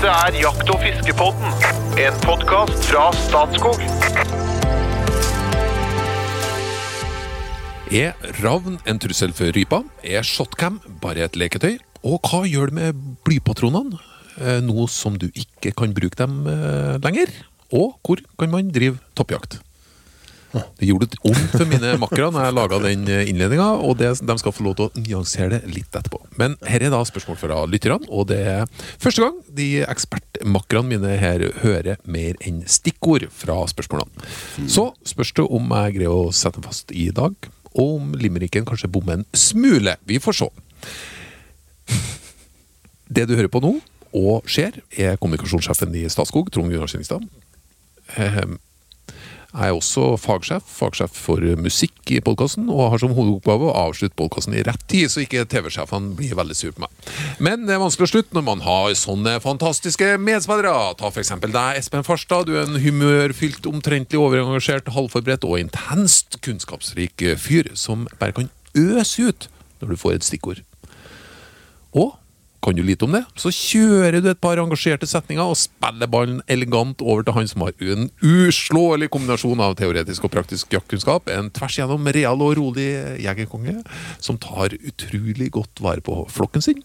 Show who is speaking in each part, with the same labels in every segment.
Speaker 1: Dette er Jakt- og fiskepodden, en podkast fra Statskog.
Speaker 2: Er ravn en trussel for rypa? Er shotcam bare et leketøy? Og hva gjør det med blypatronene, eh, nå som du ikke kan bruke dem eh, lenger? Og hvor kan man drive toppjakt? Det gjorde det vondt for mine makkere når jeg laga den innledninga, og det, de skal få lov til å nyansere det litt etterpå. Men her er da spørsmål fra lytterne, og det er første gang de ekspertmakkerne mine her hører mer enn stikkord fra spørsmålene. Så spørs det om jeg greier å sette fast i dag, og om limericken kanskje bommer en smule. Vi får se. Det du hører på nå, og ser, er kommunikasjonssjefen i Statskog, Trond Gunnar Skillingstad. Er også fagsjef, fagsjef for musikk i podkasten, og har som hovedoppgave å avslutte podkasten i rett tid, så ikke TV-sjefene blir veldig sur på meg. Men det er vanskelig å slutte når man har sånne fantastiske medspillere. Ta f.eks. deg, Espen Farstad. Du er en humørfylt, omtrentlig overengasjert, halvforberedt og intenst kunnskapsrik fyr som bare kan øse ut når du får et stikkord. Og kan du lite om det, så kjører du et par engasjerte setninger og spiller ballen elegant over til han som har en uslåelig kombinasjon av teoretisk og praktisk jaktkunnskap. En tvers igjennom real og rolig jegerkonge som tar utrolig godt vare på flokken sin.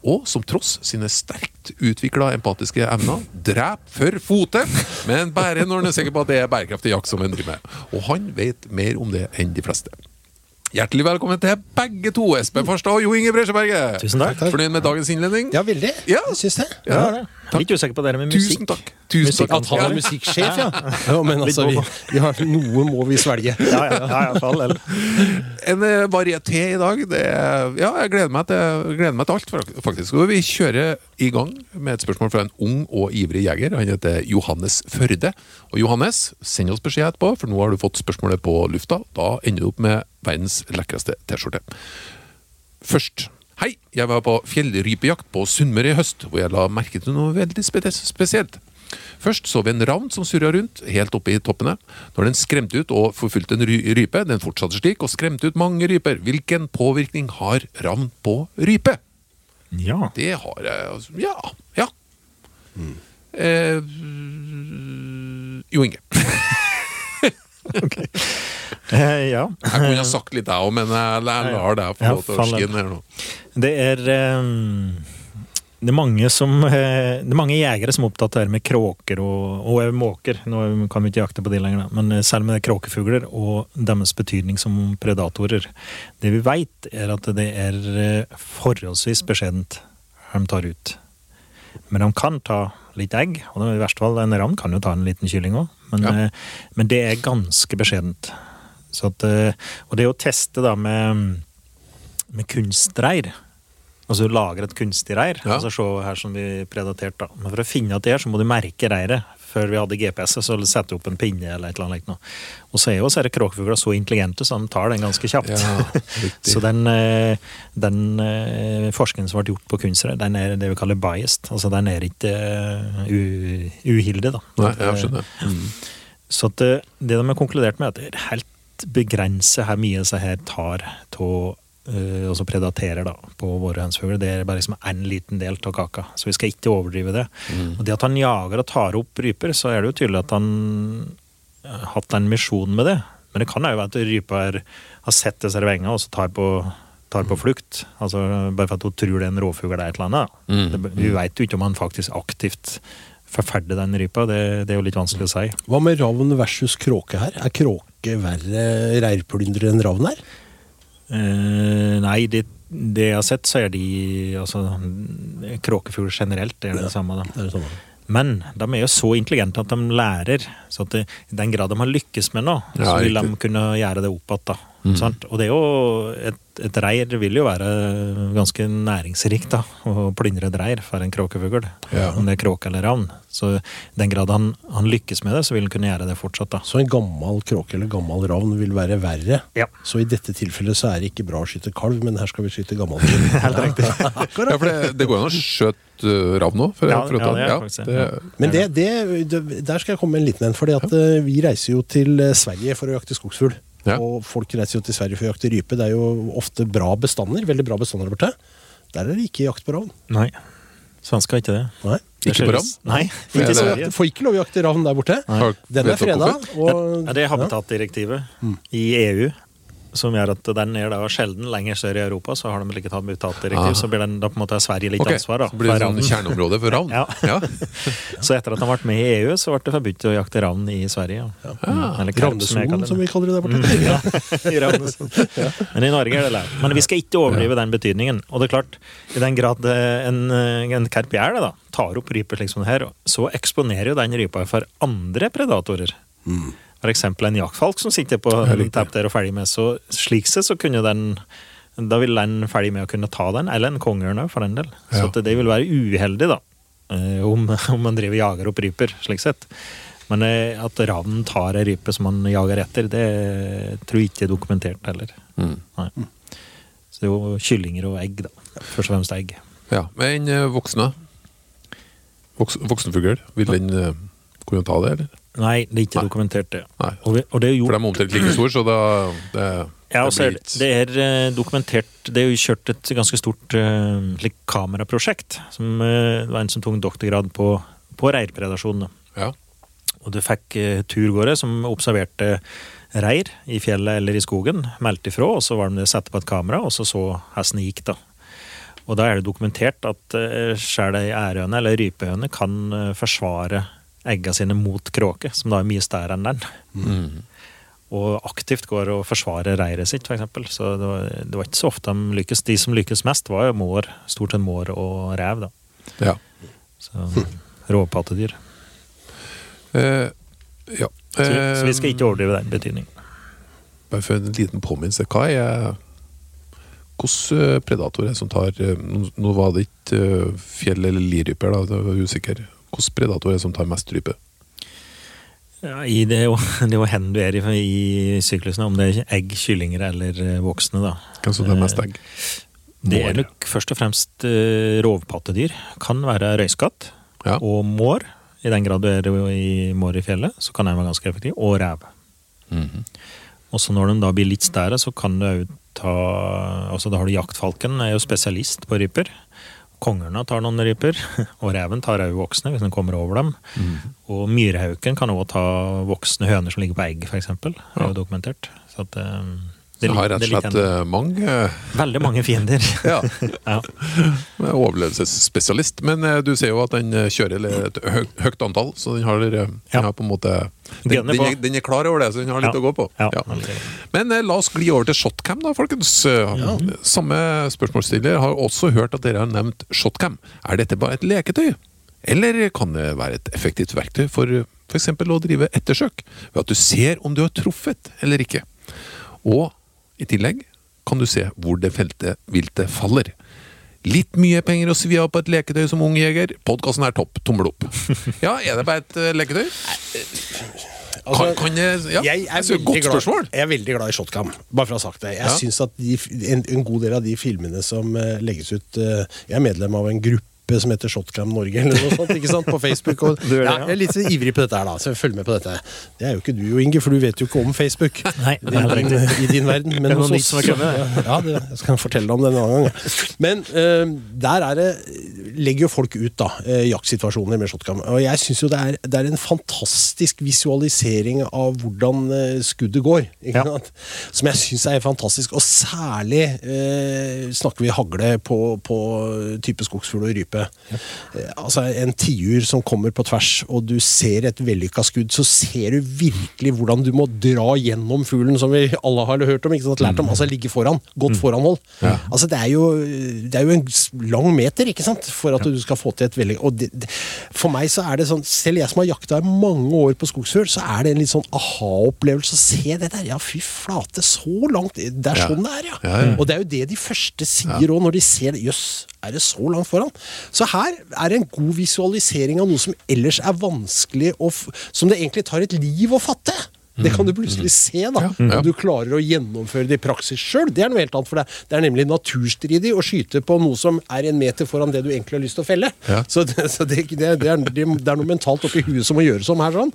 Speaker 2: Og som tross sine sterkt utvikla empatiske evner dreper for fote, men bare når han er sikker på at det er bærekraftig jakt som han driver med. Og han vet mer om det enn de fleste. Hjertelig velkommen til begge to, Espen Farstad og Jo Inge Bresjeberget.
Speaker 3: Tusen takk.
Speaker 2: Fornøyd med dagens innledning?
Speaker 4: Ja, veldig.
Speaker 2: Ja.
Speaker 4: Syns det.
Speaker 2: Ja.
Speaker 3: Ja, det. Litt usikker på det med musikk.
Speaker 2: Tusen takk. Tusen takk.
Speaker 4: At han er musikksjef, ja. ja men altså, vi, vi har, noe må vi svelge.
Speaker 3: Ja, ja, ja, ja for all del.
Speaker 2: En eh, varieté i dag. Det ja, jeg gleder meg, til, gleder meg til alt, faktisk. Og vi kjører i gang med et spørsmål fra en ung og ivrig jeger. Han heter Johannes Førde. Og Johannes, send oss beskjed etterpå, for nå har du fått spørsmålet på lufta. Da ender du opp med verdens lekreste T-skjorte. Først. Hei, jeg var på fjellrypejakt på Sunnmøre i høst, hvor jeg la merke til noe veldig spesielt. Først så vi en ravn som surra rundt, helt oppe i toppene. Når den skremte ut og forfulgte en ry- rype, den fortsatte slik og skremte ut mange ryper. Hvilken påvirkning har ravn på rype?
Speaker 3: Ja.
Speaker 2: Det har jeg altså Ja. Ja. Eh, jo Inge.
Speaker 3: Eh, ja.
Speaker 2: Jeg kunne ha sagt litt, jeg òg, men jeg lar deg få lov til å skinne her nå.
Speaker 3: Det er um, det er mange som eh, Det er mange jegere som er opptatt av det med kråker og, og måker. Nå kan vi ikke jakte på de lenger, men eh, selv med kråkefugler og deres betydning som predatorer. Det vi veit, er at det er forholdsvis beskjedent de tar ut. Men de kan ta litt egg, og i verste fall en ravn kan jo ta en liten kylling òg. Men,
Speaker 2: Ja.
Speaker 3: men det er ganske beskjedent. Så at, eh, og det å teste da med, med kunstreir Altså du lager et kunstig reir.
Speaker 2: Ja.
Speaker 3: altså Se her som vi predaterte. da. Men for å finne at det er, så må du merke reiret. Før vi hadde GPS, så sette opp en pinne eller et eller annet. noe. Og så er jo disse kråkefugler så intelligente, så de tar den ganske kjapt.
Speaker 2: Ja,
Speaker 3: så den, eh, den eh, forskningen som ble gjort på kunstreir, den er det vi kaller biased. Altså den er ikke uhildig, da.
Speaker 2: Nei, jeg skjønner. Mm.
Speaker 3: Så det de har konkludert med, er at det er helt begrenset hvor mye disse her tar til og så predaterer da, på våre hønsefugler. Det er bare liksom en liten del av kaka. Så vi skal ikke overdrive det. Og det at han jager og tar opp ryper, så er det jo tydelig at han har hatt en misjon med det. Men det kan jo være at rypa har sett disse vengene og så tar på, tar på flukt. Altså Bare for at hun tror det er en rovfugl eller et eller annet.
Speaker 2: Mm.
Speaker 3: Det, vi veit jo ikke om han faktisk aktivt forferder den rypa. Det, det er jo litt vanskelig å si.
Speaker 4: Hva med ravn versus kråke her? Er kråke verre reirplyndrer enn ravn her?
Speaker 3: Eh, nei, det, det jeg har sett, så er de altså, Kråkefugl generelt det er det samme. Da.
Speaker 4: Det er det samme.
Speaker 3: Men de er jo så intelligente at de lærer. Så at det, I den grad de har lykkes med noe,
Speaker 2: Ja,
Speaker 3: så vil de kunne gjøre det opp igjen.
Speaker 2: Mm.
Speaker 3: Sant? Og det er jo et, et reir vil jo være ganske næringsrikt da, å plyndre et reir for en kråkefugl.
Speaker 2: Ja.
Speaker 3: Om det er kråke eller ravn. Så i den grad han, han lykkes med det, så vil han kunne gjøre det fortsatt. da.
Speaker 4: Så en gammel kråke eller gammel ravn vil være verre.
Speaker 3: Ja.
Speaker 4: Så i dette tilfellet så er det ikke bra å skyte kalv, men her skal vi skyte gammel.
Speaker 3: Helt riktig.
Speaker 2: Ja, for det, det går jo an å skjøte uh, ravn òg.
Speaker 3: Ja, ja, ja, ja.
Speaker 4: Men det, det, det, der skal jeg komme med en liten en. For at eh, vi reiser jo til eh, Sverige for å jakte skogsfugl.
Speaker 2: Ja.
Speaker 4: Og folk reiser jo til Sverige for å jakte rype. Det er jo ofte bra bestander. Veldig bra bestander der borte. Der er det ikke jakt på ravn.
Speaker 3: Nei. Svensker har ikke det.
Speaker 4: Nei.
Speaker 3: Det
Speaker 2: Ikke på
Speaker 3: ravn? Nei, ikke
Speaker 2: er
Speaker 3: Sverige.
Speaker 4: Får ikke lov å jakte ravn der borte.
Speaker 2: Nei.
Speaker 4: Den er freda. Og,
Speaker 3: Ja, det er habitatdirektivet i EU. Som gjør at den er da sjelden lenger sør i Europa, så har de ikke tatt mutatdirektiv,
Speaker 2: Ah.
Speaker 3: Så blir den, da på en måte Sverige litt
Speaker 2: okay.
Speaker 3: ansvar da,
Speaker 2: så blir det sånn kjerneområde for ravn?
Speaker 3: Ja.
Speaker 2: ja.
Speaker 3: Så etter at han ble med i EU, så ble det forbudt å jakte ravn i Sverige. Ja. Mm. Eller karp, som jeg
Speaker 4: Ravnesonen, som vi kaller det der borte.
Speaker 3: Ja, i Ravnesonen. Men i Norge er det lært. Men vi skal ikke overdrive den betydningen. Og det er klart, i den grad eh, en, eh, en karp gjør det, da, tar opp ryper slik som det her, så eksponerer jo den rypa for andre predatorer. For eksempel en jaktfalk som sitter på tepp der og ferdig med. Så slik sett så kunne den Da vil den ferdig med å kunne ta den, eller en kongeørn òg, for den del. Så
Speaker 2: Ja.
Speaker 3: at det vil være uheldig, da, eh, om, om man driver jager opp ryper, slik sett. Men eh, at ravnen tar ei rype som man jager etter, det tror jeg ikke er dokumentert heller.
Speaker 2: Mm.
Speaker 3: Så det er jo kyllinger og egg, da. Først og fremst egg.
Speaker 2: ja. Men eh, voksne? Voks, voksenfugl, vil den kunne ta det, eller?
Speaker 3: Nei, det er ikke
Speaker 2: Nei.
Speaker 3: dokumentert, det.
Speaker 2: Nei.
Speaker 3: Og, vi, og det er
Speaker 2: For de er omtrent like store, så da det,
Speaker 3: Ja, og så er det, det er eh, dokumentert Det er jo kjørt et ganske stort uh, kameraprosjekt. Som uh, det var en som tok en doktorgrad på, på reirpredasjon.
Speaker 2: Ja.
Speaker 3: Og du fikk uh, turgåere som observerte reir i fjellet eller i skogen, meldte ifra, og så var de satte på et kamera, og så så hesten gikk, da. Og da er det dokumentert at uh, sjøl ei ærhøne eller rypehøne kan uh, forsvare egga sine mot kråke, som da er mye større enn den.
Speaker 2: Mm.
Speaker 3: Og aktivt går og forsvarer reiret sitt, f.eks. Så det var, det var ikke så ofte de lykkes. De som lykkes mest, var jo mår, stort sett mår og rev, da.
Speaker 2: ja.
Speaker 3: Så rovpattedyr.
Speaker 2: Eh, ja.
Speaker 3: Så, vi- så vi skal
Speaker 2: Eh,
Speaker 3: ikke overdrive den betydningen.
Speaker 2: Bare for en liten påminnelse. Hva er Hvilke det som tar eh, Nå var det ikke eh, fjell- eller liryper, da, det var jeg predator er det som tar mest rype?
Speaker 3: Ja, i det, er jo, det er hen du er i, i syklusene, om det er egg, kyllinger eller eh, voksne, da.
Speaker 2: Hvem som tar mest egg?
Speaker 3: Det er nok først og fremst uh, rovpattedyr. Kan være røyskatt
Speaker 2: Ja.
Speaker 3: og mår. I den grad du er i mår i fjellet, så kan den være ganske effektiv. Og rev.
Speaker 2: Mhm.
Speaker 3: Og så når de da blir litt større, så kan du òg ta Altså da har du jaktfalken, er jo spesialist på ryper. Kongerna tar noen ryper, og reven tar òg voksne hvis den kommer over dem. Og myrhauken kan òg ta voksne høner som ligger på egg, f.eks. Det er jo dokumentert. Så at, eh, det,
Speaker 2: Så har rett og slett eh, mange eh,
Speaker 3: Veldig mange fiender.
Speaker 2: Ja,
Speaker 3: ja.
Speaker 2: overlevelsesspesialist. Men eh, du ser jo at den kjører et høyt antall, så den har, den
Speaker 3: Ja.
Speaker 2: har på en måte den, den, er, den er klar over det, så den har litt
Speaker 3: Ja.
Speaker 2: å gå på.
Speaker 3: Ja,
Speaker 2: Ja. Men eh, la oss gli over til shotcam, da, folkens. Ja. Samme spørsmålsstiller har også hørt at dere har nevnt shotcam. Er dette bare et leketøy? Eller kan det være et effektivt verktøy for f.eks. å drive ettersøk? Ved at du ser om du har truffet eller ikke. Og i tillegg kan du se hvor det felte viltet faller. Litt mye penger å svi av på et leketøy som ung jeger. Podkasten er topp. Tommel opp. Ja, er det bare et eh, leketøy? Kan, kan jeg, ja,
Speaker 4: jeg er
Speaker 2: altså, godt
Speaker 4: glad,
Speaker 2: spørsmål.
Speaker 4: Jeg er veldig glad i shotcam, bare for å ha sagt det. Jeg
Speaker 2: Ja.
Speaker 4: synes at de, en, en god del av de filmene som uh, legges ut uh, Jeg er medlem av en gruppe som heter Shotcam Norge, eller noe sånt, ikke sant, på Facebook. Og,
Speaker 3: det,
Speaker 4: ja,
Speaker 3: ja.
Speaker 4: jeg er litt så ivrig på dette her, da, så følg med på dette. Det er jo ikke du Inge, for du vet jo ikke om Facebook.
Speaker 3: Nei,
Speaker 4: din, I din verden. Men hos
Speaker 3: er kommet,
Speaker 4: Ja, det jeg skal fortelle om det en annen gang. Men uh, der er det legger jo folk ut da, uh, jaktsituasjoner med shotcam. Og jeg syns jo det er, det er en fantastisk visualisering av hvordan uh, skuddet går. Ikke
Speaker 3: Ja.
Speaker 4: sant? Som jeg syns er fantastisk. Og særlig snakker vi hagle på, på type skogsfugl og rype. Eh, altså En tiur som kommer på tvers, og du ser et vellykka skudd, så ser du virkelig hvordan du må dra gjennom fuglen, som vi alle har hørt om. ikke sant? Lært om, altså Ligge foran. Godt foranhold. Altså Det er jo, det er jo en lang meter ikke sant? for at du skal få til et veldig og det, det, For meg så er det sånn, selv jeg som har jakta i mange år på skogsfugl, så er det en litt sånn aha-opplevelse å se det der. Ja, fy flate, så langt Det er sånn det er, ja.
Speaker 2: Ja, ja.
Speaker 4: Og det er jo det de første sier òg, når de ser det. Jøss, er det så langt foran? Så her er det en god visualisering av noe som ellers er vanskelig å Som det egentlig tar et liv å fatte. Det kan du plutselig se, da.
Speaker 2: Ja, Ja.
Speaker 4: Om du klarer å gjennomføre det i praksis sjøl. Det er noe helt annet, for deg. det er nemlig naturstridig å skyte på noe som er en meter foran det du egentlig har lyst til å felle.
Speaker 2: Ja.
Speaker 4: Så, det, så det, det, det, er, det er noe mentalt oppi huet som må gjøres om her. sånn.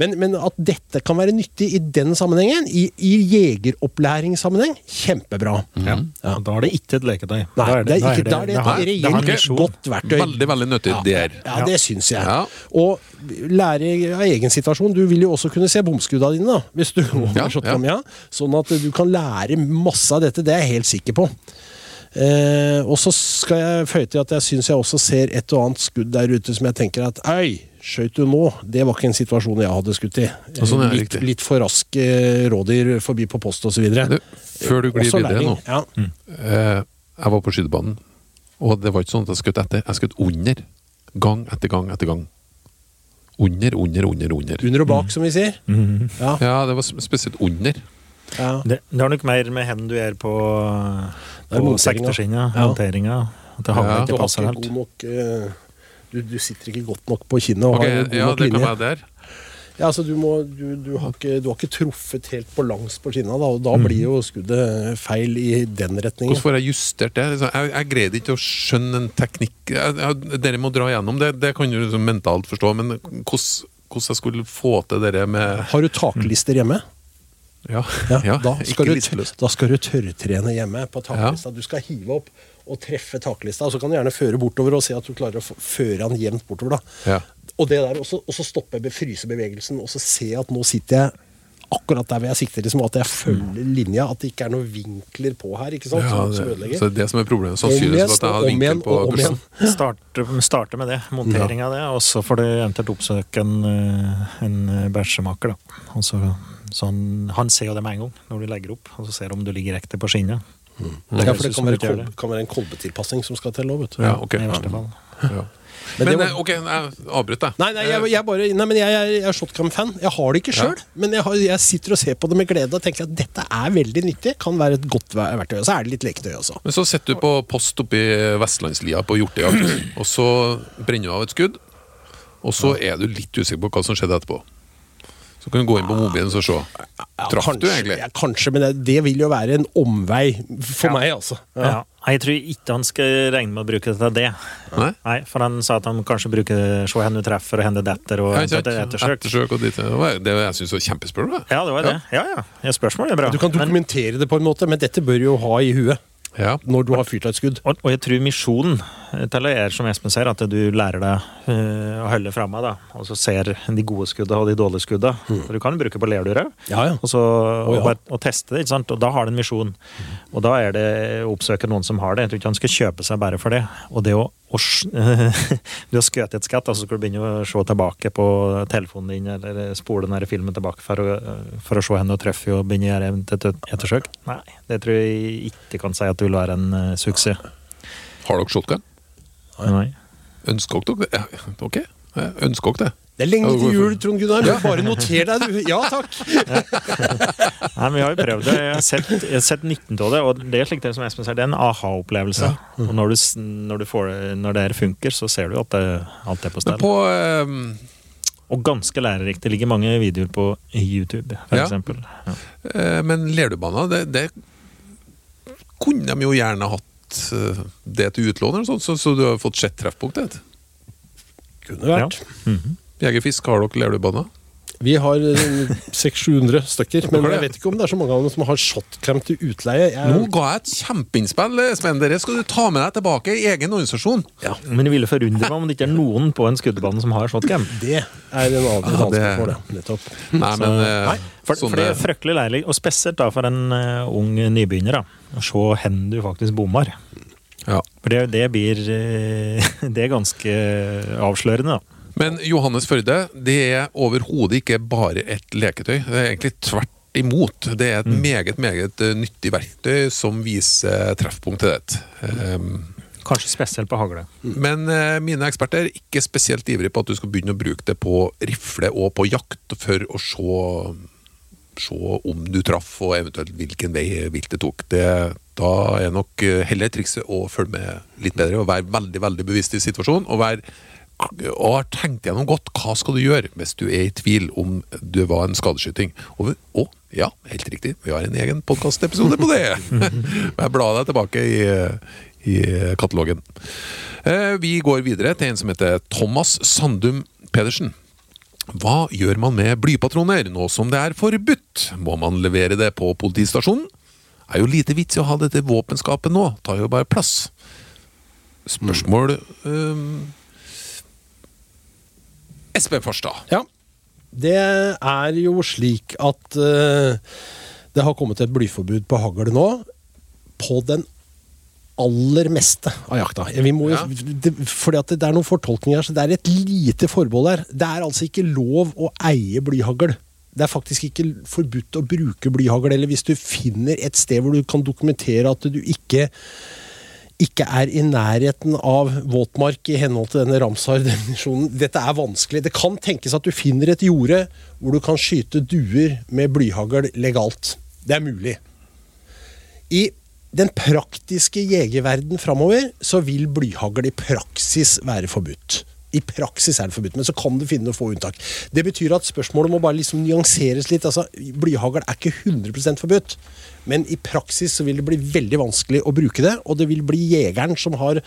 Speaker 4: Men, men at dette kan være nyttig i den sammenhengen, i, i jegeropplæringssammenheng, kjempebra.
Speaker 3: Ja. Da er det ikke et leketøy.
Speaker 4: Nei,
Speaker 3: Da
Speaker 4: det er ikke, da er det
Speaker 3: har-
Speaker 4: et
Speaker 3: det har
Speaker 4: reelt godt verktøy.
Speaker 2: Veldig, veldig nyttig
Speaker 4: Ja,
Speaker 2: der.
Speaker 4: Ja, det syns jeg.
Speaker 2: Ja.
Speaker 4: Og lære av egen situasjon. Du vil jo også kunne se bomskudda dine, da, hvis du
Speaker 2: Ja,
Speaker 4: har shotgun, ja. Sånn at du kan lære masse av dette. Det er jeg helt sikker på. Eh, og så skal jeg føye til at jeg syns jeg også ser et og annet skudd der ute som jeg tenker at Øy, skjøt du nå? Det var ikke en situasjon jeg hadde skutt i.
Speaker 2: Sånn er
Speaker 4: litt, litt for raske rådyr forbi på post osv.
Speaker 2: Før du glir videre nå
Speaker 4: Ja.
Speaker 2: eh, Jeg var på skytebanen, og det var ikke sånn at jeg skjøt etter. Jeg skjøt under. Gang etter gang etter gang. Under, under, under, under.
Speaker 4: Under og bak, som vi sier.
Speaker 3: Mhm.
Speaker 4: Ja,
Speaker 2: Ja, det var spesielt under.
Speaker 4: ja.
Speaker 3: Det, det har nok mer med hendene du gjør på,
Speaker 4: er
Speaker 3: på sekteskinnet.
Speaker 4: Ja.
Speaker 3: Monteringa. At det havner
Speaker 2: Ja.
Speaker 4: Du
Speaker 3: ikke
Speaker 4: har
Speaker 3: passer
Speaker 4: ikke
Speaker 3: helt.
Speaker 4: god nok eh, du, du sitter ikke godt nok på kinnet og
Speaker 2: Ok,
Speaker 4: har god
Speaker 2: ja,
Speaker 4: nok linje. Ja, altså, du, må, du, du, har ikke, du har ikke truffet helt på langs på skinna, da, og da
Speaker 2: mm.
Speaker 4: blir jo skuddet feil i den retningen.
Speaker 2: Hvordan får jeg justert det? Liksom, Jeg, jeg greide ikke å skjønne en teknikk jeg, jeg, Dere må dra gjennom det, det kan du liksom mentalt forstå, men hvordan, hvordan jeg skulle få til det med
Speaker 4: Har du taklister hjemme?
Speaker 2: Ja,
Speaker 4: Ja,
Speaker 2: ja
Speaker 4: da, skal
Speaker 2: ikke
Speaker 4: du, da skal du tørrtrene hjemme på taklista. Du skal hive opp og treffe taklista, og så kan du gjerne føre bortover og se at du klarer å føre han jevnt bortover. da.
Speaker 2: Ja.
Speaker 4: Og det der, og så, og så stoppe frysebevegelsen og så se at nå sitter jeg akkurat der hvor jeg sikter, liksom, at jeg følger linja, at det ikke er noen vinkler på her. ikke sant,
Speaker 2: Ja,
Speaker 4: som, som
Speaker 2: det,
Speaker 4: ødelegger.
Speaker 2: så det er det som er problemet.
Speaker 4: Om igjen,
Speaker 2: Sannsynligvis at jeg har vinkel på
Speaker 4: og om igjen.
Speaker 2: pulsen.
Speaker 3: Starte, starte med det. Montering av det, og så får du eventuelt oppsøke en, eh, en bæsjemaker. da. Og så, så han, han ser jo det med en gang når du legger opp, og så ser du om du ligger riktig på skinnet.
Speaker 4: Ja, for det kan være, kolbe, kan være en kolbetilpassing som skal til òg, vet du.
Speaker 2: Ja, ok.
Speaker 3: I verste fall.
Speaker 2: Ja.
Speaker 4: Men
Speaker 2: Men,
Speaker 4: det var-
Speaker 2: eh, ok, jeg avbryter deg.
Speaker 4: Nei, nei, jeg, jeg, bare, nei, men jeg, jeg, jeg er shotgun-fan. Jeg har det ikke sjøl, men jeg, har, jeg sitter og ser på det med glede og tenker at dette er veldig nyttig. Kan være et godt verktøy. Og så er det litt leketøy også.
Speaker 2: Men så sitter du på post oppe i Vestlandslia på hjortejakt, og så brenner du av et skudd, og så er du litt usikker på hva som skjedde etterpå. Så kan du gå inn på mobilen og se. Traff
Speaker 4: kanskje,
Speaker 2: du egentlig?
Speaker 4: Ja, kanskje, men det, det vil jo være en omvei for meg, altså.
Speaker 3: Ja. Jeg tror ikke han skal regne med å bruke det til det.
Speaker 2: Nei?
Speaker 3: Nei, For han sa at han kanskje bruker se hvor du treffer og hvor du detter og
Speaker 2: Ja,
Speaker 3: ettersøk.
Speaker 2: Ettersøk og dit. Det var det jeg syns var kjempespørsmål.
Speaker 3: Ja, det var det. Ja, ja. ja spørsmålet er bra.
Speaker 4: Du kan
Speaker 3: Men-
Speaker 4: dokumentere det på en måte, men dette bør du jo ha i huet
Speaker 2: Ja.
Speaker 4: når du har fyrt deg et skudd.
Speaker 3: Og, og jeg tror misjonen til er, som Espen ser, at du lærer deg eh, å holde framme. da, Og så ser de gode skuddene og de dårlige skuddene. For Du kan jo bruke på lerdyr òg.
Speaker 4: Ja, ja.
Speaker 3: Og, så, og,
Speaker 4: ja.
Speaker 3: bare- og teste det. ikke sant? Og da har du en misjon. Og da er det å oppsøke noen som har det. Jeg tror ikke han skal kjøpe seg bare for det. Og det å, å, du har skutt et skatt, altså skal du begynne å se tilbake på telefonen din eller spole den filmen tilbake for å, for å se henne og treffe og begynne å gjøre et- ettersøk. Nei, det tror jeg ikke kan si at det vil være en uh, suksess.
Speaker 2: Har dere shotgun?
Speaker 3: Nei.
Speaker 2: Ønsker dere det? Ok, ønsker dere det.
Speaker 4: Det er lenge til jul, Trond Gunnar. Ja. Bare noter deg, du. Ja takk.
Speaker 3: Nei, men Vi har jo prøvd det. Jeg har sett, jeg har sett nytten av det. Og det er slik det som Espen sier, det er en aha-opplevelse. Og når, du, når, du får, når det her funker, så ser du at det, alt er på stell.
Speaker 2: på um...
Speaker 3: Og ganske lærerikt. Det ligger mange videoer på YouTube, for
Speaker 2: Ja.
Speaker 3: Ja.
Speaker 2: eh, Men Lerdubana, det, det kunne de jo gjerne hatt eh, det til utlån, eller sånt, så, så du har fått sett treffpunktet.
Speaker 4: Kunne vært.
Speaker 3: Mhm.
Speaker 2: Jegerfisk, har dere lerdubaner?
Speaker 4: Vi har eh, 600-700 stykker, men jeg vet ikke om det er så mange av dem som har shotcam til utleie. Jeg,
Speaker 2: Nå ga jeg et kjempeinnspill, Sven. Dere skal du ta med deg tilbake i egen organisasjon. Ja.
Speaker 3: Men det ville forundre meg om det ikke er noen på en skuddbane som har shotcam.
Speaker 4: Det er en annen,
Speaker 2: Ja, det-
Speaker 4: for det. Nettopp.
Speaker 2: Nei, men så...
Speaker 3: Nei, for, for det er fryktelig leilig, og spesielt da for en uh, ung nybegynner. da, Å se hvor du faktisk bommer.
Speaker 2: ja.
Speaker 3: For det, det blir uh, Det er ganske avslørende, da.
Speaker 2: Men Johannes Førde, det er overhodet ikke bare et leketøy. Det er egentlig tvert imot. Det er et meget, meget eh, nyttig verktøy som viser treffpunktet ditt. Um,
Speaker 3: Kanskje spesielt på hagle.
Speaker 2: Men eh, mine eksperter er ikke spesielt ivrige på at du skal begynne å bruke det på rifle og på jakt for å se, se om du traff, og eventuelt hvilken vei viltet tok. Det, da er nok eh, heller trikset å følge med litt bedre og være veldig veldig bevisst i situasjonen. Og være og har tenkt gjennom godt hva skal du gjøre hvis du er i tvil om det var en skadeskyting. Og, og ja, helt riktig, vi har en egen podkastepisode på det! Jeg blar deg tilbake i, i katalogen. Eh, Vi går videre til en som heter Thomas Sandum Pedersen. Hva gjør man med blypatroner nå som det er forbudt? Må man levere det på politistasjonen? Er jo lite vits i å ha dette våpenskapet nå, tar jo bare plass. Spørsmål øhm, Espen Forstad.
Speaker 4: Ja. Det er jo slik at uh, det har kommet et blyforbud på hagl nå. På den aller meste av jakta. Vi må jo,
Speaker 2: Ja.
Speaker 4: det, fordi at det er noen fortolkninger her, så det er et lite forbehold her. Det er altså ikke lov å eie blyhagl. Det er faktisk ikke forbudt å bruke blyhagl. Eller hvis du finner et sted hvor du kan dokumentere at du ikke ikke er i nærheten av våtmark i henhold til denne Ramsar-definisjonen. Dette er vanskelig. Det kan tenkes at du finner et jorde hvor du kan skyte duer med blyhagl legalt. Det er mulig. I den praktiske jegerverden framover så vil blyhagl i praksis være forbudt. I praksis er det forbudt, men så kan du finne noen få unntak. Det betyr at spørsmålet må bare liksom nyanseres litt. altså Blyhagl er ikke 100% forbudt, men i praksis så vil det bli veldig vanskelig å bruke det, og det vil bli jegeren som har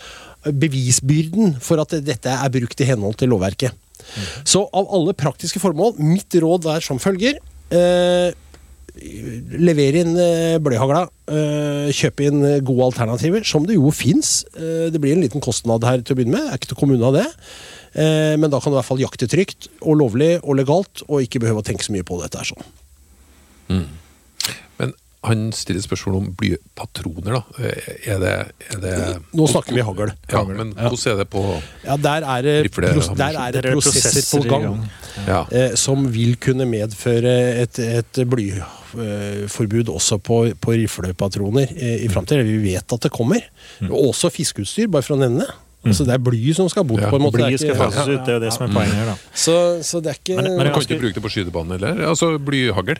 Speaker 4: bevisbyrden for at dette er brukt i henhold til lovverket. Så av alle praktiske formål, mitt råd er som følger. Eh, Lever inn eh, blyhagla. Eh, kjøp inn gode alternativer, som det jo fins. Eh, det blir en liten kostnad her til å begynne med. Det Er ikke til kommunen av det. Eh, men da kan du i hvert fall jakte trygt og lovlig og legalt, og ikke behøve å tenke så mye på dette. her sånn.
Speaker 2: Men han stiller spørsmål om blypatroner, da. Eh, Er det, er det
Speaker 4: Nå snakker vi hagl.
Speaker 2: Ja, men
Speaker 4: Ja.
Speaker 2: hvordan er det på
Speaker 4: Ja, der er det,
Speaker 2: Rifle-
Speaker 4: pros der er det
Speaker 3: er
Speaker 4: prosesser på gang.
Speaker 2: Ja.
Speaker 4: eh, som vil kunne medføre et, et blyforbud også på, på riflepatroner eh, i framtida. Vi vet at det kommer. Og også fiskeutstyr, bare for å nevne det. Altså, det er bly som skal bort.
Speaker 2: Ja,
Speaker 4: på en måte. Bly
Speaker 3: Blyet skal fases ut, det er jo det som er poenget her, da.
Speaker 4: Så, så det er ikke
Speaker 3: Men- men
Speaker 2: Du kan ikke bruke det på skytebanen heller? Altså blyhagl?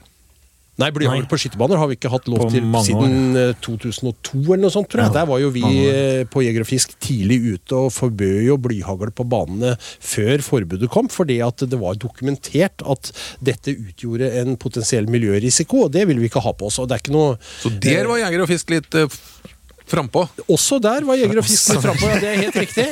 Speaker 4: Nei, blyhagl på skytebaner har vi ikke hatt lov
Speaker 3: På
Speaker 4: til siden år. 2002 eller noe sånt, tror jeg.
Speaker 3: Ja,
Speaker 4: Der var jo vi eh, på Jeger og Fisk tidlig ute og forbød jo blyhagl på banene før forbudet kom, fordi at det var dokumentert at dette utgjorde en potensiell miljørisiko, og det ville vi ikke ha på oss. Og det er ikke noe
Speaker 2: Så der var Jeger og Fisk litt uh, frampå.
Speaker 4: Også der var Jeger og Fisk litt frampå, ja, det er helt riktig.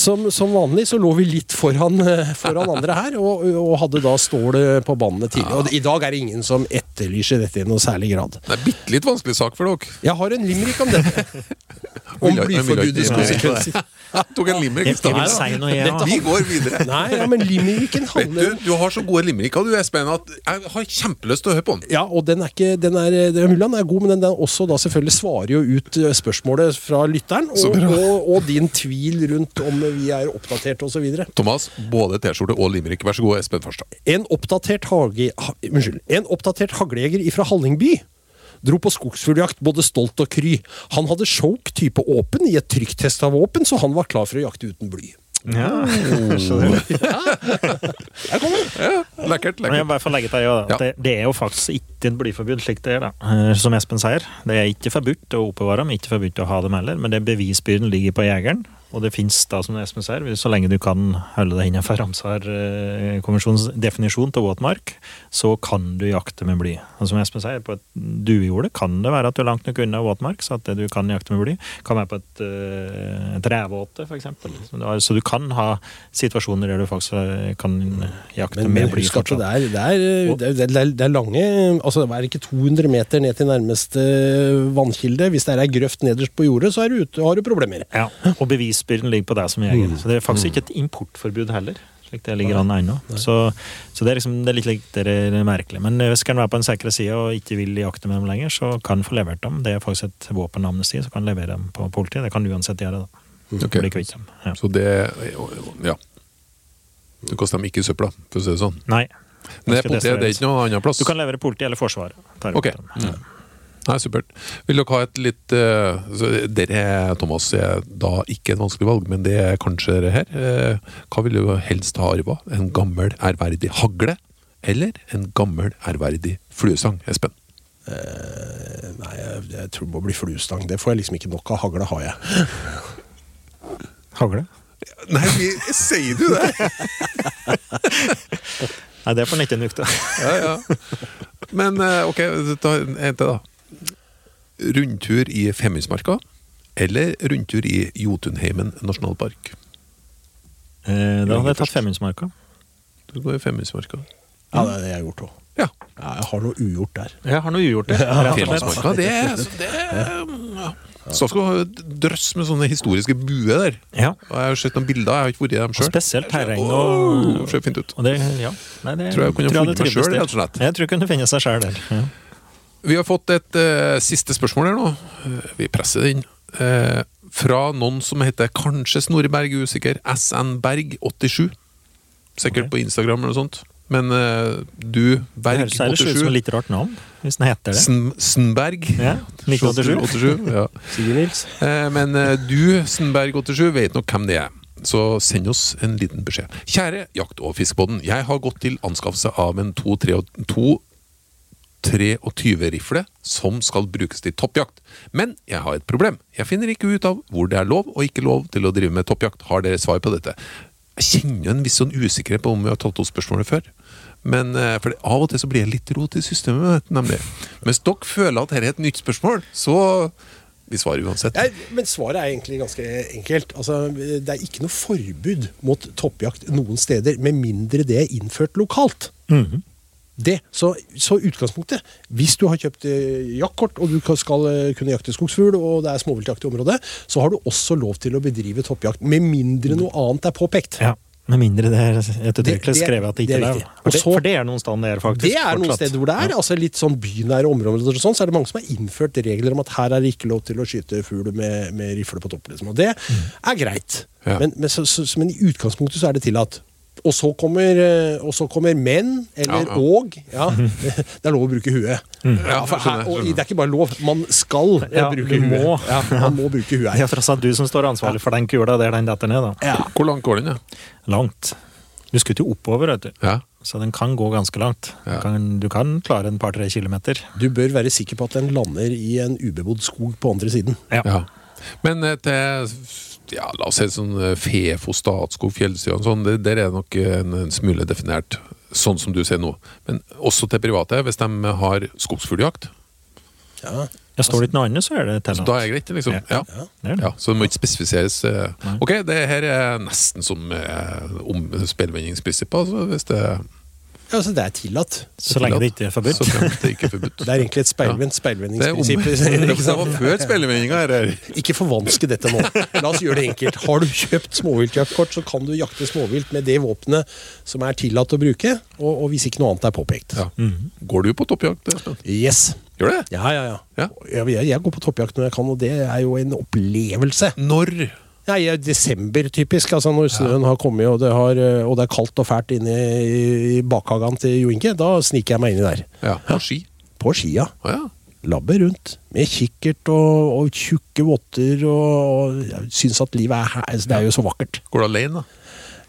Speaker 4: Som, som vanlig så lå vi litt foran, eh, foran andre her, og, og hadde da stålet på banene tidlig. Og i dag er det ingen som etterlyser dette i noe særlig grad.
Speaker 2: Det er bitte litt vanskelig sak for dere.
Speaker 4: Jeg har en limerick om dette. Om blyforbudets konsekvenser.
Speaker 2: Jeg tok en limerick i stad. Vi går videre.
Speaker 4: Nei, ja, men limericken
Speaker 2: Vet
Speaker 4: handler
Speaker 2: du, du har så gode limericker, du Espen, at jeg har kjempelyst til å høre på den.
Speaker 4: Ja, og den er ikke den er, det er er god, men den, den også da selvfølgelig svarer jo ut eh, spørsmålet fra lytteren, og, og, og din tvil rundt om vi er oppdatert osv.
Speaker 2: Thomas, både T-skjorte og limerick. Vær så god, Espen Farstad.
Speaker 4: En oppdatert, hage, ha, unnskyld, en oppdatert haglejeger fra Hallingby dro på skogsfugljakt både stolt og kry. Han hadde choke type åpen i et trykktesta våpen, så han var klar for å jakte uten bly.
Speaker 3: Ja, skjønner du.
Speaker 2: Lekkert,
Speaker 3: Men jeg bare får legge til ja,
Speaker 2: Ja.
Speaker 3: at det, det er jo faktisk ikke et blyforbud slik det er, da. Eh, som Espen sier. Det er ikke forbudt å oppbevare dem, ikke forbudt å ha dem heller, men det bevisbyrden ligger på jegeren. Og det finnes da, som Espen sier, så lenge du kan holde deg innenfor Ramsar-konvensjonens definisjon til våtmark, så kan du jakte med bly. Og som Espen sier, på et duejorde kan det være at du er langt nok unna våtmark, så at det du kan jakte med bly, kan være på et, uh, et revåte, eksempel. Så du kan ha situasjoner der du faktisk eh, kan jakte
Speaker 4: Men,
Speaker 3: med
Speaker 4: men
Speaker 3: bly.
Speaker 4: husk at det er, det, er, det, er, det, er, det er lange altså Det er ikke 200 meter ned til nærmeste vannkilde. Hvis det er ei grøft nederst på jordet, så er du ute, har du problemer.
Speaker 3: Ja, og bevisbyrden ligger på deg som jeger.
Speaker 4: Mm.
Speaker 3: Så det er faktisk ikke et importforbud heller. slik det ligger an ennå. Så, så det er liksom det er litt litt det er merkelig. Men hvis en være på den sikre sida og ikke vil jakte med dem lenger, så kan en få levert dem. Det er faktisk et våpenamnesti, så kan en levere dem på politiet. Det kan du uansett gjøre. da.
Speaker 2: Okay.
Speaker 3: Bli kvitt dem. Ja.
Speaker 2: Så det Ja. Det koster dem ikke søpla, for å si det sånn.
Speaker 3: Nei.
Speaker 2: Det er politiet, det er ikke noe annen plass?
Speaker 3: Du kan levere politiet eller Forsvaret.
Speaker 2: Ok.
Speaker 3: dem.
Speaker 2: Mm. Nei, supert. Vil dere ha et litt uh, Dere, Thomas, er da ikke et vanskelig valg, men det er kanskje det her. Uh, hva vil du helst ha arva? En gammel, ærverdig hagle? Eller en gammel, ærverdig fluesang, Espen?
Speaker 4: Uh, nei, jeg, jeg tror det må bli fluestang. Det får jeg liksom ikke nok av. Hagle har jeg.
Speaker 3: Hagle?
Speaker 2: Nei, sier du det?
Speaker 3: Nei, det får en ikke nukte.
Speaker 2: ja, ja. Men ok, ta en en til, da. Rundtur i Femundsmarka eller rundtur i Jotunheimen nasjonalpark?
Speaker 3: Eh, da hadde jeg tatt Femundsmarka.
Speaker 2: Du går i Femundsmarka.
Speaker 4: Ja, det er det jeg har gjort òg.
Speaker 2: Ja.
Speaker 4: Ja, jeg har noe ugjort der.
Speaker 3: Jeg har noe ugjort det. rett.
Speaker 2: Femundsmarka, det altså, det ja. Statskog har jo et drøss med sånne historiske buer der.
Speaker 3: Ja.
Speaker 2: Og jeg har sett noen bilder, jeg har ikke vært i dem
Speaker 3: Og
Speaker 2: sjøl.
Speaker 3: spesielt terreng og
Speaker 2: Ser fint ut.
Speaker 3: Og det, ja. Nei, det
Speaker 2: Tror jeg kunne funnet meg
Speaker 3: sjøl,
Speaker 2: rett og slett.
Speaker 3: Jeg tror jeg kunne finne seg sjøl der. Ja.
Speaker 2: Vi har fått et uh, siste spørsmål her nå. Uh, vi presser det inn. Uh, fra noen som heter kanskje Snorre Berg, usikker. SN Berg 87. Sikkert
Speaker 3: okay.
Speaker 2: på Instagram eller noe sånt. Men du,
Speaker 3: Det
Speaker 2: Berg
Speaker 3: høres ellers ut som
Speaker 2: 87
Speaker 3: et litt rart navn, hvis den heter det.
Speaker 2: Sn Snberg.
Speaker 3: Ja, 1987.
Speaker 2: ja. Men du, Snberg87, vet nok hvem det er. Så send oss en liten beskjed. Kjære jakt- og fiskebåten. Jeg har gått til anskaffelse av en 223-rifle som skal brukes til toppjakt. Men jeg har et problem. Jeg finner ikke ut av hvor det er lov og ikke lov til å drive med toppjakt. Har dere svar på dette? Jeg kjenner en viss sånn usikkerhet på om vi har tatt opp spørsmålet før. Men eh, for det, Av og til så blir det litt rot i systemet. vet nemlig. Mens dere føler at dette er et nytt spørsmål, så vi svarer uansett.
Speaker 4: Nei, men svaret er egentlig ganske enkelt. Altså, det er ikke noe forbud mot toppjakt noen steder, med mindre det er innført lokalt. Det, så, så utgangspunktet Hvis du har kjøpt eh, jaktkort og du skal eh, kunne jakte skogsfugl, og det er småviltjakt i området, så har du også lov til å bedrive toppjakt. Med mindre noe annet er påpekt.
Speaker 3: Ja, Med mindre det er ettertrykkelig
Speaker 4: Det- det-
Speaker 3: skrevet at det
Speaker 4: det
Speaker 3: ikke
Speaker 4: er
Speaker 3: er.
Speaker 4: Og
Speaker 3: For, det- for det er noen steder faktisk.
Speaker 4: Det er noen
Speaker 3: fortsatt.
Speaker 4: steder hvor det er. altså Litt sånn bynære områder og sånn, så er det mange som har innført regler om at her er det ikke lov til å skyte fugl med, med rifle på topp. Liksom. Og det er greit.
Speaker 2: Ja.
Speaker 4: Men, men, så, så, men i utgangspunktet så er det tillatt. Og så kommer, eh, og så kommer menn, eller
Speaker 2: Ja, ja.
Speaker 4: og. Ja, det er lov å bruke huet.
Speaker 2: Ja,
Speaker 4: for her, og det er ikke bare lov, man skal
Speaker 3: Ja,
Speaker 4: bruke huet.
Speaker 3: må.
Speaker 4: Ja, man må bruke huet
Speaker 3: Det er du som står ansvarlig for den kula der den detter ned. da.
Speaker 4: Ja.
Speaker 2: Hvor langt går den, ja?
Speaker 3: Langt. Du skutter jo oppover, vet du.
Speaker 2: ja?
Speaker 3: så den kan gå ganske langt. Du, kan, du kan klare en par-tre kilometer.
Speaker 4: Du bør være sikker på at den lander i en ubebodd skog på andre siden.
Speaker 2: Ja. Men eh, til ja, la oss si sånn eh, Fefo, Statskog, Fjellsida og sånn, det, der er det nok en, en smule definert, sånn som du ser nå. Men også til private, hvis de har skogsfugljakt,
Speaker 4: Ja.
Speaker 3: Ja, Står det ikke noe annet, så er det
Speaker 2: så
Speaker 3: tillatt.
Speaker 2: da er det greit, liksom. Ja.
Speaker 3: Det det.
Speaker 2: Ja, så det må ikke spesifiseres. eh.
Speaker 3: Nei.
Speaker 2: Ok, det her er nesten som eh, om spillvendingsprinsippet, altså, hvis det
Speaker 4: altså, det er tillatt.
Speaker 3: Så lenge det ikke er forbudt.
Speaker 2: Så lenge det ikke er forbudt.
Speaker 4: Det er egentlig et speilvendt
Speaker 2: Det om,
Speaker 4: speilvendingsprinsipp.
Speaker 2: det var før speilvendinga.
Speaker 4: Ikke forvanske dette nå. La oss gjøre det enkelt. Har du kjøpt småviltjaktkort, så kan du jakte småvilt med det våpenet som er tillatt å bruke, og, og hvis ikke noe annet er påpekt.
Speaker 2: Ja. Går du på toppjakt?
Speaker 4: Yes.
Speaker 2: Gjør det?
Speaker 4: Ja, ja, ja.
Speaker 2: Ja.
Speaker 4: Jeg, jeg, jeg går på toppjakt når jeg kan, og det er jo en opplevelse.
Speaker 2: Når?
Speaker 4: Ja, I desember, typisk, altså når snøen har kommet og det, har, eh, og det er kaldt og fælt inne i bakhagen til Jo Inge, da sniker jeg meg inni der.
Speaker 2: Ja, på ski.
Speaker 4: På
Speaker 2: ski, ja.
Speaker 4: Labber rundt med kikkert og, og tjukke votter. Og, og syns at livet er her. altså, Det er jo så vakkert.
Speaker 2: Går du alene, da?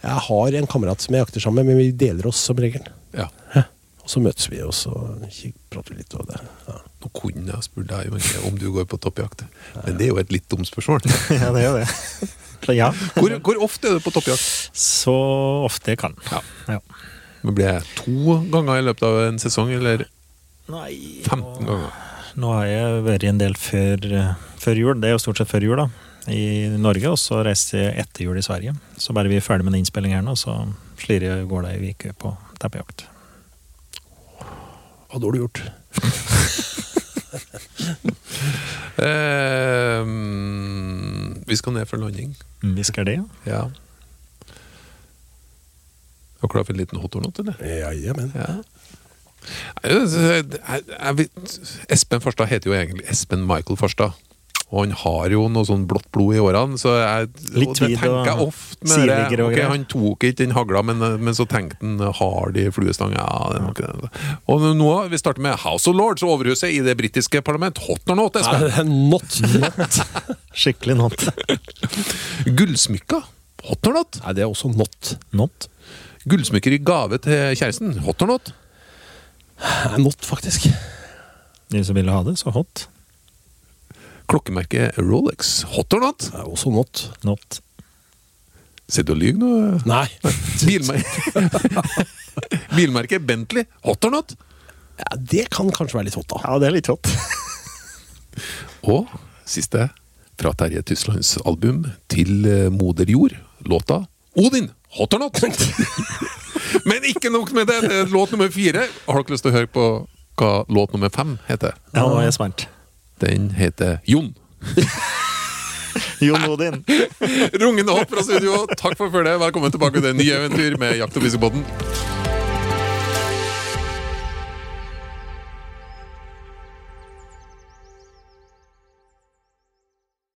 Speaker 4: Jeg har en kamerat som jeg jakter sammen med, men vi deler oss som regel. Og så møtes vi, og så prater vi litt. om det. Ja.
Speaker 2: Nå kunne jeg spurt deg om du går på toppjakt, men det er jo et litt dumt spørsmål.
Speaker 3: Ja, det er jo det. Ja,
Speaker 2: Hvor, hvor ofte er du på toppjakt?
Speaker 3: så ofte jeg kan.
Speaker 2: Ja.
Speaker 3: Ja.
Speaker 2: Men Blir det to ganger i løpet av en sesong, eller
Speaker 3: Nei,
Speaker 2: 15 ganger?
Speaker 3: Nå har jeg vært en del før, før jul. Det er jo stort sett før jul, da. I Norge, og så reiste jeg etter jul i Sverige. Så bare vi er ferdig med den innspillingen her nå, så slirer jeg går det ei uke på teppejakt.
Speaker 4: Hva hadde du gjort?
Speaker 2: Eh, vi skal ned for landing.
Speaker 3: Vi skal det, ja.
Speaker 2: Ja. Er du klar for en liten hot or not, eller?
Speaker 4: Ja, jamen.
Speaker 2: Ja. Jeg, jeg, jeg Espen Farstad heter jo egentlig Espen Michael Farstad. Og han har jo noe sånn blått blod i årene, så jeg,
Speaker 3: Litt
Speaker 2: og det tenker jeg ofte med det.
Speaker 3: okay,
Speaker 2: Ok, han tok ikke den hagla, men, men så tenkte han hard i fluestang? Ja, det er nok det. Og nå, vi starter med House of Lords, overhuset i det britiske parlament. Hot or not, Espen?
Speaker 4: Not, not.
Speaker 3: Skikkelig not.
Speaker 2: Gullsmykker. Hot or not?
Speaker 4: Nei, det er også not.
Speaker 3: Not.
Speaker 2: Gullsmykker i gave til kjæresten. Hot or not?
Speaker 4: Not, faktisk.
Speaker 3: De som ville ha det, så hot.
Speaker 2: Klokkemerket Rolex. Hot or not?
Speaker 4: Det er også not.
Speaker 3: Not.
Speaker 2: Sitter du og lyver nå?
Speaker 4: Nei.
Speaker 2: Bilmer Bilmerket Bentley. Hot or not?
Speaker 4: Ja, det kan kanskje være litt hot, da.
Speaker 3: Ja, det er litt hot.
Speaker 2: Og siste fra Terje Tyslands album til eh, Moder Jord. Låta Odin. Hot or not? Men ikke nok med det. det låt nummer fire. Har dere lyst til å høre på hva låt nummer fem heter?
Speaker 3: Ja, nå er jeg spent.
Speaker 2: Den heter Jon.
Speaker 3: Jon Odin.
Speaker 2: Rungende hopp fra studio. Takk for følget. Velkommen tilbake til nye eventyr med Jakt- og fiskebåten.